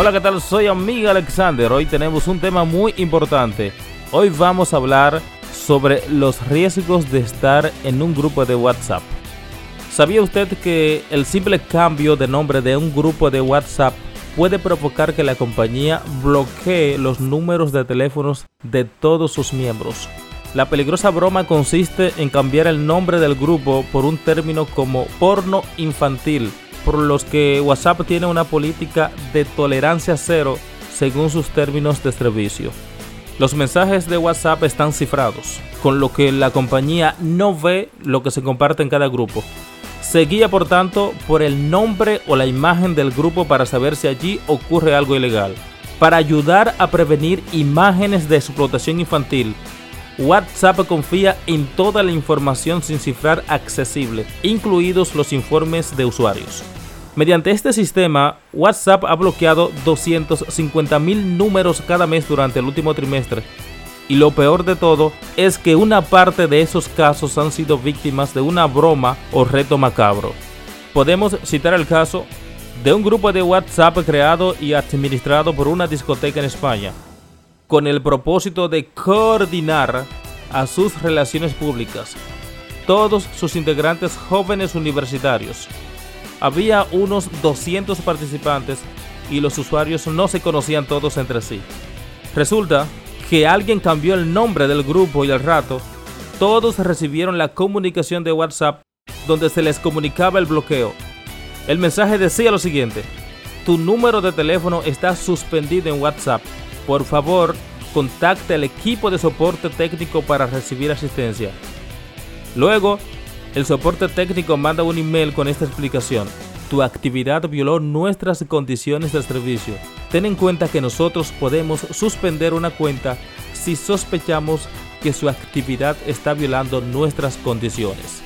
Hola, ¿qué tal? Soy amiga Alexander. Hoy tenemos un tema muy importante. Hoy vamos a hablar sobre los riesgos de estar en un grupo de WhatsApp. ¿Sabía usted que el simple cambio de nombre de un grupo de WhatsApp puede provocar que la compañía bloquee los números de teléfonos de todos sus miembros? La peligrosa broma consiste en cambiar el nombre del grupo por un término como porno infantil por los que WhatsApp tiene una política de tolerancia cero según sus términos de servicio. Los mensajes de WhatsApp están cifrados, con lo que la compañía no ve lo que se comparte en cada grupo. Se guía por tanto por el nombre o la imagen del grupo para saber si allí ocurre algo ilegal. Para ayudar a prevenir imágenes de explotación infantil, WhatsApp confía en toda la información sin cifrar accesible, incluidos los informes de usuarios. Mediante este sistema, WhatsApp ha bloqueado 250.000 números cada mes durante el último trimestre. Y lo peor de todo es que una parte de esos casos han sido víctimas de una broma o reto macabro. Podemos citar el caso de un grupo de WhatsApp creado y administrado por una discoteca en España, con el propósito de coordinar a sus relaciones públicas, todos sus integrantes jóvenes universitarios, había unos 200 participantes y los usuarios no se conocían todos entre sí. Resulta que alguien cambió el nombre del grupo y al rato todos recibieron la comunicación de WhatsApp donde se les comunicaba el bloqueo. El mensaje decía lo siguiente, tu número de teléfono está suspendido en WhatsApp. Por favor, contacte al equipo de soporte técnico para recibir asistencia. Luego, el soporte técnico manda un email con esta explicación. Tu actividad violó nuestras condiciones de servicio. Ten en cuenta que nosotros podemos suspender una cuenta si sospechamos que su actividad está violando nuestras condiciones.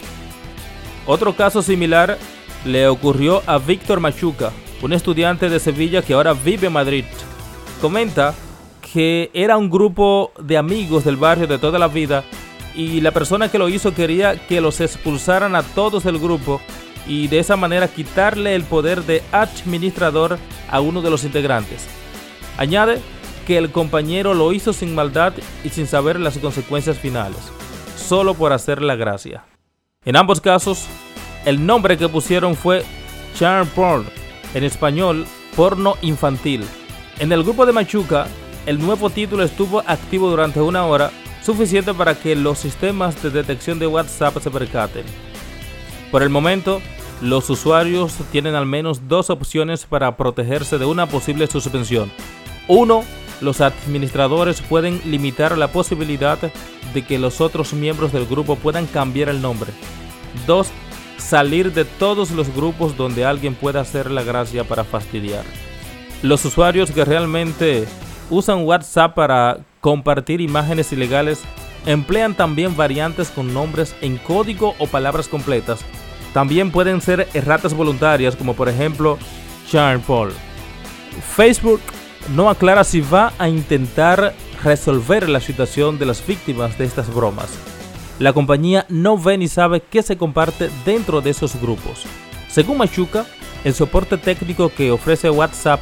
Otro caso similar le ocurrió a Víctor Machuca, un estudiante de Sevilla que ahora vive en Madrid. Comenta que era un grupo de amigos del barrio de toda la vida y la persona que lo hizo quería que los expulsaran a todos del grupo y de esa manera quitarle el poder de administrador a uno de los integrantes. Añade que el compañero lo hizo sin maldad y sin saber las consecuencias finales, solo por hacer la gracia. En ambos casos, el nombre que pusieron fue Charm Porn, en español, porno infantil. En el grupo de Machuca, el nuevo título estuvo activo durante una hora suficiente para que los sistemas de detección de WhatsApp se percaten. Por el momento, los usuarios tienen al menos dos opciones para protegerse de una posible suspensión. Uno, los administradores pueden limitar la posibilidad de que los otros miembros del grupo puedan cambiar el nombre. Dos, salir de todos los grupos donde alguien pueda hacer la gracia para fastidiar. Los usuarios que realmente usan WhatsApp para compartir imágenes ilegales, emplean también variantes con nombres en código o palabras completas. También pueden ser erratas voluntarias, como por ejemplo Charm Paul. Facebook no aclara si va a intentar resolver la situación de las víctimas de estas bromas. La compañía no ve ni sabe qué se comparte dentro de esos grupos. Según Machuca, el soporte técnico que ofrece WhatsApp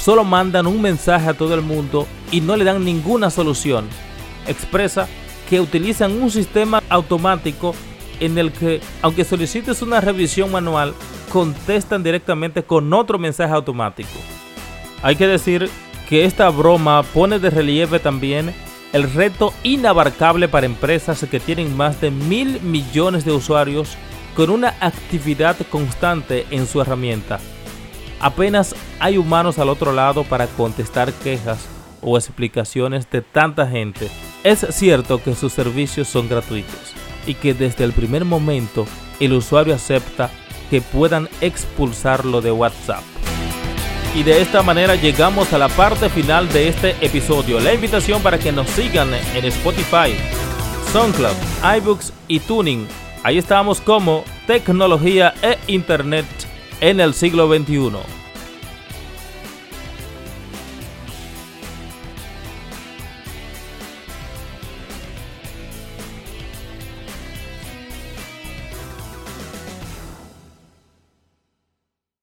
solo mandan un mensaje a todo el mundo y no le dan ninguna solución. Expresa que utilizan un sistema automático en el que, aunque solicites una revisión manual, contestan directamente con otro mensaje automático. Hay que decir que esta broma pone de relieve también el reto inabarcable para empresas que tienen más de mil millones de usuarios con una actividad constante en su herramienta. Apenas hay humanos al otro lado para contestar quejas o explicaciones de tanta gente. Es cierto que sus servicios son gratuitos y que desde el primer momento el usuario acepta que puedan expulsarlo de WhatsApp. Y de esta manera llegamos a la parte final de este episodio. La invitación para que nos sigan en Spotify, SoundCloud, iBooks y Tuning. Ahí estamos como tecnología e internet en el siglo XXI.